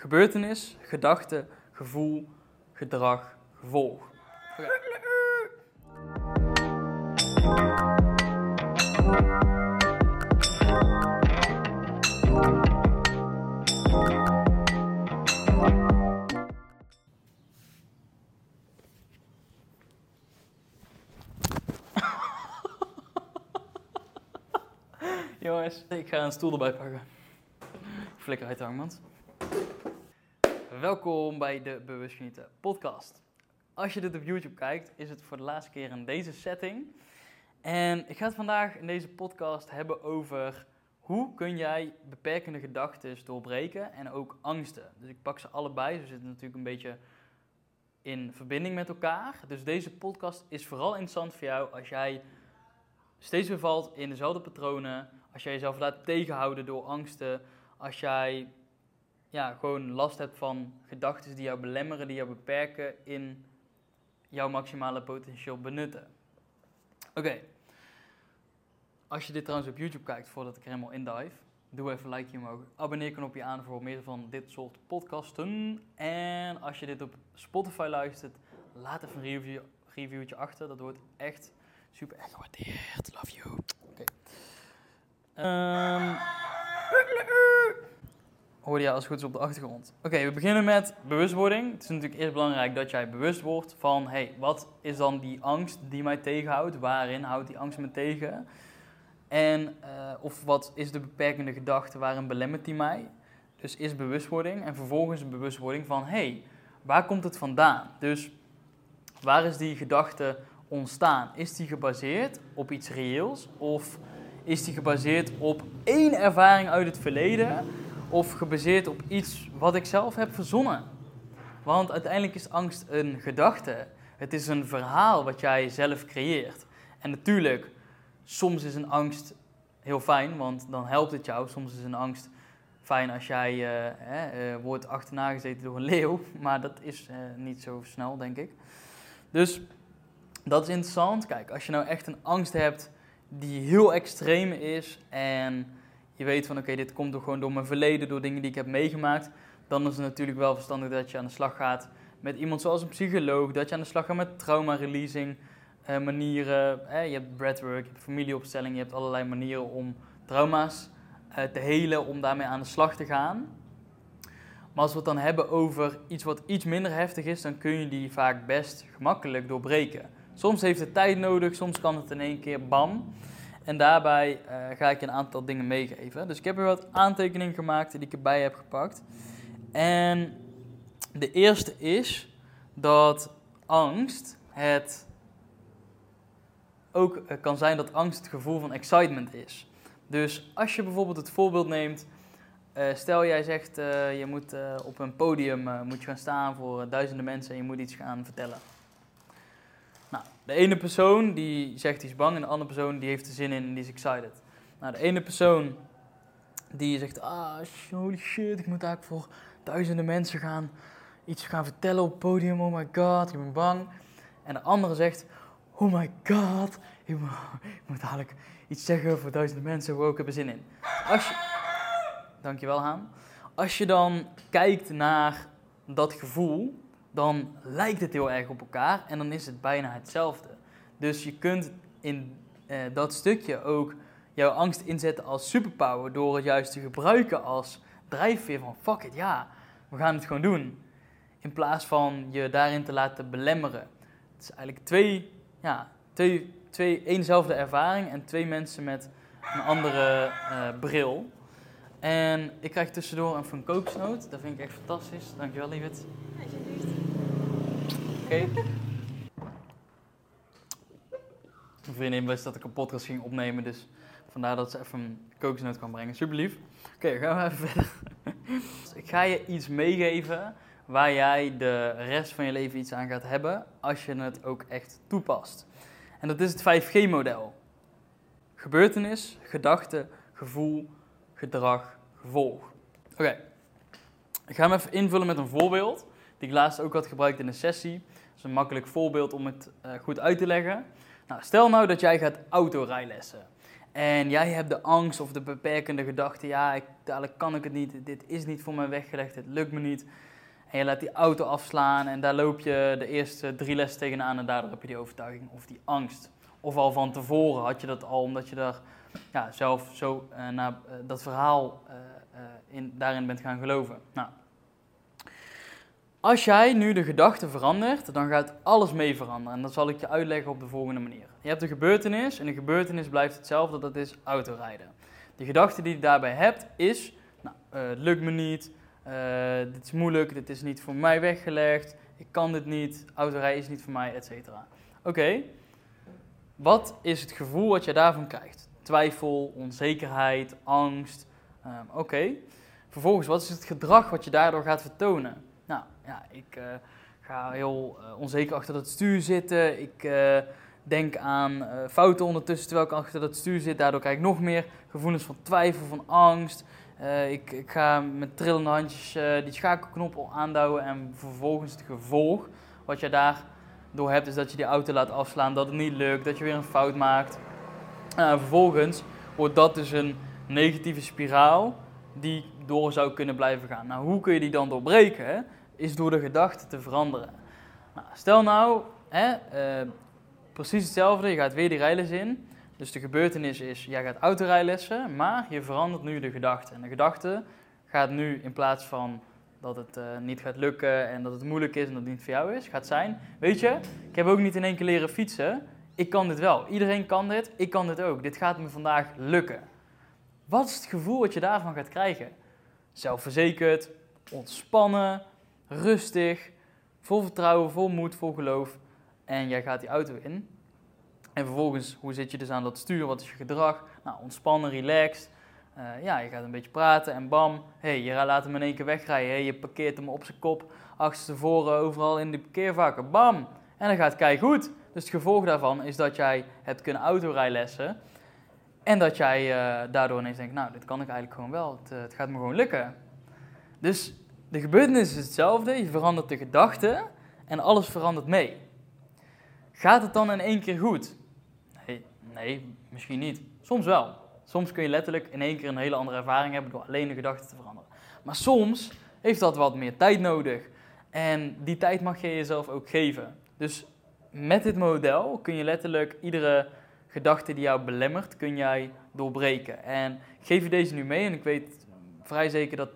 Gebeurtenis, gedachte, gevoel, gedrag, gevolg. Jongens, ik ga een stoel erbij pakken. Flikker uit de. Welkom bij de Bewust Genieten podcast. Als je dit op YouTube kijkt, is het voor de laatste keer in deze setting. En ik ga het vandaag in deze podcast hebben over hoe kun jij beperkende gedachten doorbreken en ook angsten. Dus ik pak ze allebei, ze zitten natuurlijk een beetje in verbinding met elkaar. Dus deze podcast is vooral interessant voor jou als jij steeds weer valt in dezelfde patronen, als jij jezelf laat tegenhouden door angsten, als jij ja, gewoon last hebt van gedachten die jou belemmeren, die jou beperken in jouw maximale potentieel benutten. Oké. Als je dit trouwens op YouTube kijkt, voordat ik er helemaal indive, doe even een likeje omhoog. Abonneer knopje aan voor meer van dit soort podcasten. En als je dit op Spotify luistert, laat even een review, reviewtje achter. Dat wordt echt super erg gewaardeerd. Love you. Oké. Ehm, hoorde je als goed op de achtergrond. Oké, we beginnen met bewustwording. Het is natuurlijk eerst belangrijk dat jij bewust wordt van... hey, wat is dan die angst die mij tegenhoudt? Waarin houdt die angst me tegen? En eh, of wat is de beperkende gedachte, waarin belemmert die mij? Dus is bewustwording en vervolgens een bewustwording van... hey, waar komt het vandaan? Dus waar is die gedachte ontstaan? Is die gebaseerd op iets reëels? Of is die gebaseerd op één ervaring uit het verleden? Of gebaseerd op iets wat ik zelf heb verzonnen? Want uiteindelijk is angst een gedachte. Het is een verhaal wat jij zelf creëert. En natuurlijk, soms is een angst heel fijn, want dan helpt het jou. Soms is een angst fijn als jij hè, uh, wordt achterna gezeten door een leeuw. Maar dat is uh, niet zo snel, denk ik. Dus dat is interessant. Kijk, als je nou echt een angst hebt die heel extreem is en je weet van oké, dit komt door, gewoon door mijn verleden, door dingen die ik heb meegemaakt, dan is het natuurlijk wel verstandig dat je aan de slag gaat met iemand zoals een psycholoog, dat je aan de slag gaat met trauma-releasing uh, manieren. Eh, je hebt breathwork, je hebt familieopstelling, je hebt allerlei manieren om trauma's uh, te helen, om daarmee aan de slag te gaan. Maar als we het dan hebben over iets wat iets minder heftig is, dan kun je die vaak best gemakkelijk doorbreken. Soms heeft het tijd nodig, soms kan het in één keer bam. En daarbij uh, ga ik een aantal dingen meegeven. Dus ik heb er wat aantekeningen gemaakt die ik erbij heb gepakt. En de eerste is dat angst het ook uh, kan zijn dat angst het gevoel van excitement is. Dus als je bijvoorbeeld het voorbeeld neemt, uh, stel jij zegt je moet op een podium moet je gaan staan voor duizenden mensen en je moet iets gaan vertellen. De ene persoon die zegt die is bang en de andere persoon die heeft er zin in en die is excited. Nou, de ene persoon die zegt, ah, holy shit, ik moet eigenlijk voor duizenden mensen gaan iets gaan vertellen op het podium, oh my god, ik ben bang. En de andere zegt, oh my god, ik moet, ik moet eigenlijk iets zeggen voor duizenden mensen, wow, ik heb er zin in. Als je, dankjewel Haan. Als je dan kijkt naar dat gevoel, dan lijkt het heel erg op elkaar en dan is het bijna hetzelfde. Dus je kunt in eh, dat stukje ook jouw angst inzetten als superpower door het juist te gebruiken als drijfveer van fuck it, ja, we gaan het gewoon doen. In plaats van je daarin te laten belemmeren. Het is eigenlijk twee, ja, twee, twee eenzelfde ervaring en twee mensen met een andere uh, bril. En ik krijg tussendoor een van kooksnoot. Dat vind ik echt fantastisch. Dankjewel, lieverd. Oké. Mijn vriendin wist dat ik een podcast ging opnemen, dus vandaar dat ze even een kokosnoot kan brengen. Super lief. Oké, gaan we even verder. ik ga je iets meegeven waar jij de rest van je leven iets aan gaat hebben als je het ook echt toepast. En dat is het 5G-model. Gebeurtenis, gedachte, gevoel, gedrag, gevolg. Oké, ik ga hem even invullen met een voorbeeld die ik laatst ook had gebruikt in een sessie. Dat is een makkelijk voorbeeld om het uh, goed uit te leggen. Nou, stel nou dat jij gaat autorijlessen. En jij hebt de angst of de beperkende gedachte, ja, ik, dadelijk kan ik het niet, dit is niet voor mij weggelegd, het lukt me niet. En je laat die auto afslaan en daar loop je de eerste drie lessen tegenaan en daardoor heb je die overtuiging of die angst. Of al van tevoren had je dat al, omdat je daar ja, zelf zo uh, naar uh, dat verhaal in, daarin bent gaan geloven. Nou, als jij nu de gedachte verandert, dan gaat alles mee veranderen. En dat zal ik je uitleggen op de volgende manier. Je hebt een gebeurtenis en de gebeurtenis blijft hetzelfde, dat is autorijden. De gedachte die je daarbij hebt is, nou, het lukt me niet, dit is moeilijk, dit is niet voor mij weggelegd, ik kan dit niet, autorijden is niet voor mij, etc. Oké, wat is het gevoel wat je daarvan krijgt? Twijfel, onzekerheid, angst. Um, Oké. Vervolgens, wat is het gedrag wat je daardoor gaat vertonen? Nou, ja, ik uh, ga heel uh, onzeker achter dat stuur zitten. Ik uh, denk aan fouten ondertussen terwijl ik achter dat stuur zit. Daardoor krijg ik nog meer gevoelens van twijfel, van angst. Ik, ik, ga met trillende handjes die schakelknop aanduwen en vervolgens het gevolg wat je daar door hebt, is dat je die auto laat afslaan, dat het niet lukt, dat je weer een fout maakt. Uh, vervolgens wordt dat dus een negatieve spiraal die door zou kunnen blijven gaan. Nou, hoe kun je die dan doorbreken? Is door de gedachte te veranderen. Nou, stel nou, hè, uh, precies hetzelfde, je gaat weer die rijles in. Dus de gebeurtenis is, jij gaat autorijlessen, maar je verandert nu de gedachte. En de gedachte gaat nu in plaats van dat het uh, niet gaat lukken en dat het moeilijk is en dat het niet voor jou is, gaat zijn. Weet je, ik heb ook niet in één keer leren fietsen. Ik kan dit wel. Iedereen kan dit. Ik kan dit ook. Dit gaat me vandaag lukken. Wat is het gevoel wat je daarvan gaat krijgen? Zelfverzekerd, ontspannen, rustig, vol vertrouwen, vol moed, vol geloof. En jij gaat die auto in. En vervolgens, hoe zit je dus aan dat stuur? Wat is je gedrag? Nou, ontspannen, relaxed. Uh, ja, je gaat een beetje praten en bam, hey, je laat hem in één keer wegrijden. Hey, je parkeert hem op zijn kop, achterstevoren, overal in de parkeervakken. Bam! En dan gaat het goed. Dus het gevolg daarvan is dat jij hebt kunnen autorijlessen. En dat jij uh, daardoor ineens denkt, nou, dit kan ik eigenlijk gewoon wel. Het, het, gaat me gewoon lukken. Dus de gebeurtenis is hetzelfde. Je verandert de gedachten en alles verandert mee. Gaat het dan in één keer goed? Nee, nee misschien niet. Soms wel. Soms kun je letterlijk in één keer een hele andere ervaring hebben door alleen de gedachten te veranderen. Maar soms heeft dat wat meer tijd nodig. En die tijd mag je jezelf ook geven. Dus met dit model kun je letterlijk iedere gedachte die jou belemmert, kun jij doorbreken. En geef je deze nu mee en ik weet vrij zeker dat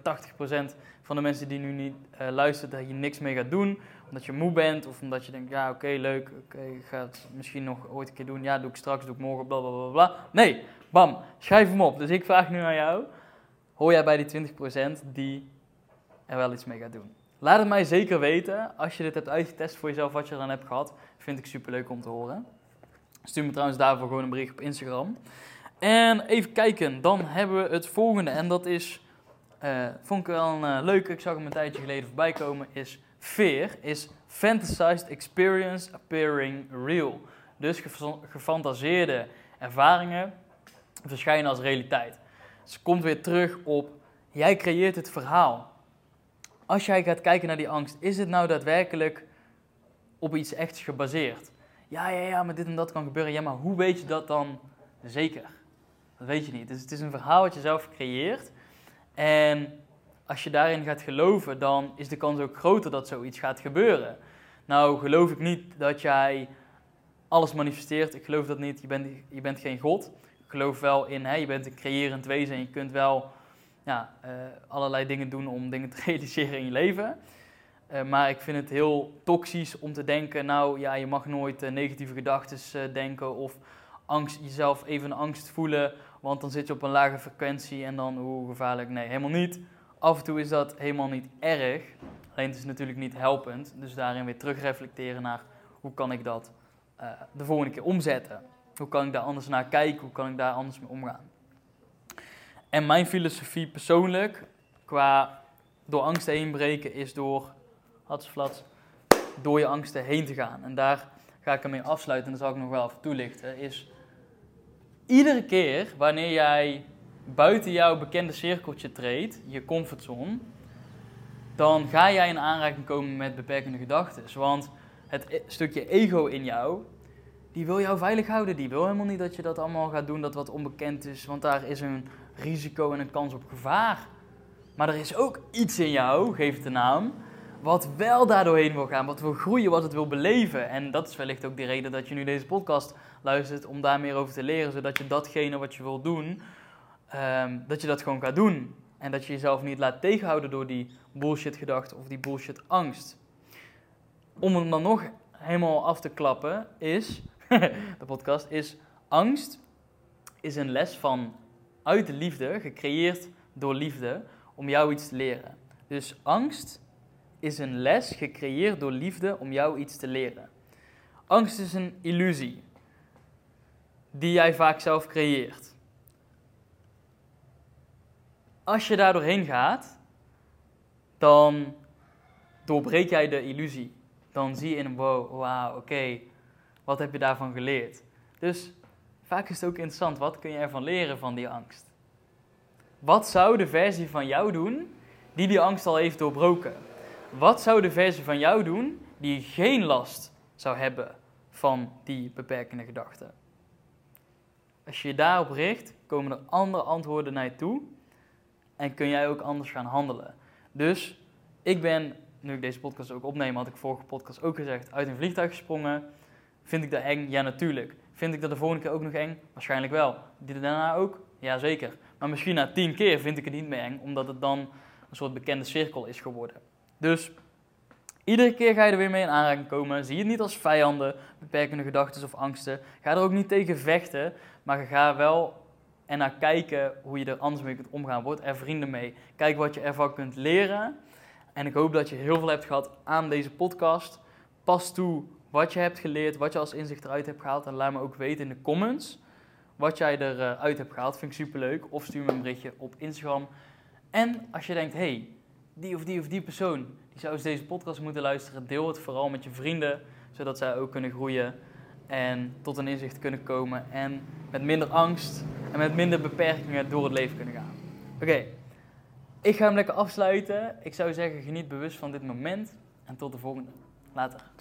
80% van de mensen die nu niet uh, luisteren, dat je niks mee gaat doen. Omdat je moe bent of omdat je denkt, ja oké, leuk, oké, okay, ik ga het misschien nog ooit een keer doen. Ja, doe ik straks, doe ik morgen, bla bla bla bla. Nee, bam, schrijf hem op. Dus ik vraag nu aan jou, hoor jij bij die 20% die er wel iets mee gaat doen? Laat het mij zeker weten als je dit hebt uitgetest voor jezelf, wat je eraan hebt gehad. Vind ik super leuk om te horen. Stuur me trouwens daarvoor gewoon een bericht op Instagram. En even kijken, dan hebben we het volgende. En dat is, uh, vond ik wel een uh, leuke, ik zag hem een tijdje geleden voorbij komen, is fear, is fantasized experience appearing real. Dus gefantaseerde ervaringen verschijnen als realiteit. Dus komt weer terug op, jij creëert het verhaal. Als jij gaat kijken naar die angst, is het nou daadwerkelijk op iets echts gebaseerd? Ja, ja, ja, maar dit en dat kan gebeuren. Ja, maar hoe weet je dat dan zeker? Dat weet je niet. Dus het is een verhaal wat je zelf creëert. En als je daarin gaat geloven, dan is de kans ook groter dat zoiets gaat gebeuren. Nou, geloof ik niet dat jij alles manifesteert. Ik geloof dat niet. Je bent, je bent geen God. Ik geloof wel in, je bent een creërend wezen en je kunt wel ja, uh, allerlei dingen doen om dingen te realiseren in je leven. Uh, maar ik vind het heel toxisch om te denken, nou ja, je mag nooit uh, negatieve gedachten denken of angst, jezelf even angst voelen, want dan zit je op een lage frequentie en dan, hoe gevaarlijk, nee, helemaal niet. Af en toe is dat helemaal niet erg, alleen het is natuurlijk niet helpend, dus daarin weer terugreflecteren naar hoe kan ik dat de volgende keer omzetten. Hoe kan ik daar anders naar kijken, hoe kan ik daar anders mee omgaan. En mijn filosofie persoonlijk, qua door angsten heen breken, is door, hatsflats, door je angsten heen te gaan. En daar ga ik ermee afsluiten, en dat zal ik nog wel even toelichten, is iedere keer wanneer jij buiten jouw bekende cirkeltje treedt, je comfortzone, dan ga jij in aanraking komen met beperkende gedachten. Want het e-, stukje ego in jou, die wil jou veilig houden. Die wil helemaal niet dat je dat allemaal gaat doen, dat wat onbekend is, want daar is een risico en een kans op gevaar. Maar er is ook iets in jou, geef het de naam, wat wel daardoorheen wil gaan, wat wil groeien, wat het wil beleven. En dat is wellicht ook de reden dat je nu deze podcast luistert, om daar meer over te leren, zodat je datgene wat je wil doen, ehm, dat je dat gewoon gaat doen. En dat je jezelf niet laat tegenhouden door die bullshit gedachten of die bullshit angst. Om hem dan nog helemaal af te klappen, is, de podcast, is angst is een les van uit de liefde, gecreëerd door liefde, om jou iets te leren. Dus angst is een les gecreëerd door liefde om jou iets te leren. Angst is een illusie die jij vaak zelf creëert. Als je daar doorheen gaat, dan doorbreek jij de illusie. Dan zie je in een wow, oké, wat heb je daarvan geleerd? Dus vaak is het ook interessant, wat kun je ervan leren van die angst? Wat zou de versie van jou doen die die angst al heeft doorbroken? Wat zou de versie van jou doen die geen last zou hebben van die beperkende gedachten? Als je je daarop richt, komen er andere antwoorden naar je toe en kun jij ook anders gaan handelen. Dus ik ben, nu ik deze podcast ook opneem, had ik vorige podcast ook gezegd, uit een vliegtuig gesprongen. Vind ik dat eng? Ja, natuurlijk. Vind ik dat de volgende keer ook nog eng? Waarschijnlijk wel. Die daarna ook? Jazeker. Maar misschien na tien keer vind ik het niet meer eng, omdat het dan een soort bekende cirkel is geworden. Dus iedere keer ga je er weer mee in aanraking komen. Zie het niet als vijanden, beperkende gedachten of angsten. Ga er ook niet tegen vechten, maar ga wel en naar kijken hoe je er anders mee kunt omgaan. Word er vrienden mee. Kijk wat je ervan kunt leren. En ik hoop dat je heel veel hebt gehad aan deze podcast. Pas toe wat je hebt geleerd, wat je als inzicht eruit hebt gehaald. En laat me ook weten in de comments wat jij eruit hebt gehaald. Vind ik superleuk. Of stuur me een berichtje op Instagram. En als je denkt, hey, die of die of die persoon, die zou eens deze podcast moeten luisteren. Deel het vooral met je vrienden, zodat zij ook kunnen groeien en tot een inzicht kunnen komen. En met minder angst en met minder beperkingen door het leven kunnen gaan. Oké, ik ga hem lekker afsluiten. Ik zou zeggen, geniet bewust van dit moment en tot de volgende. Later.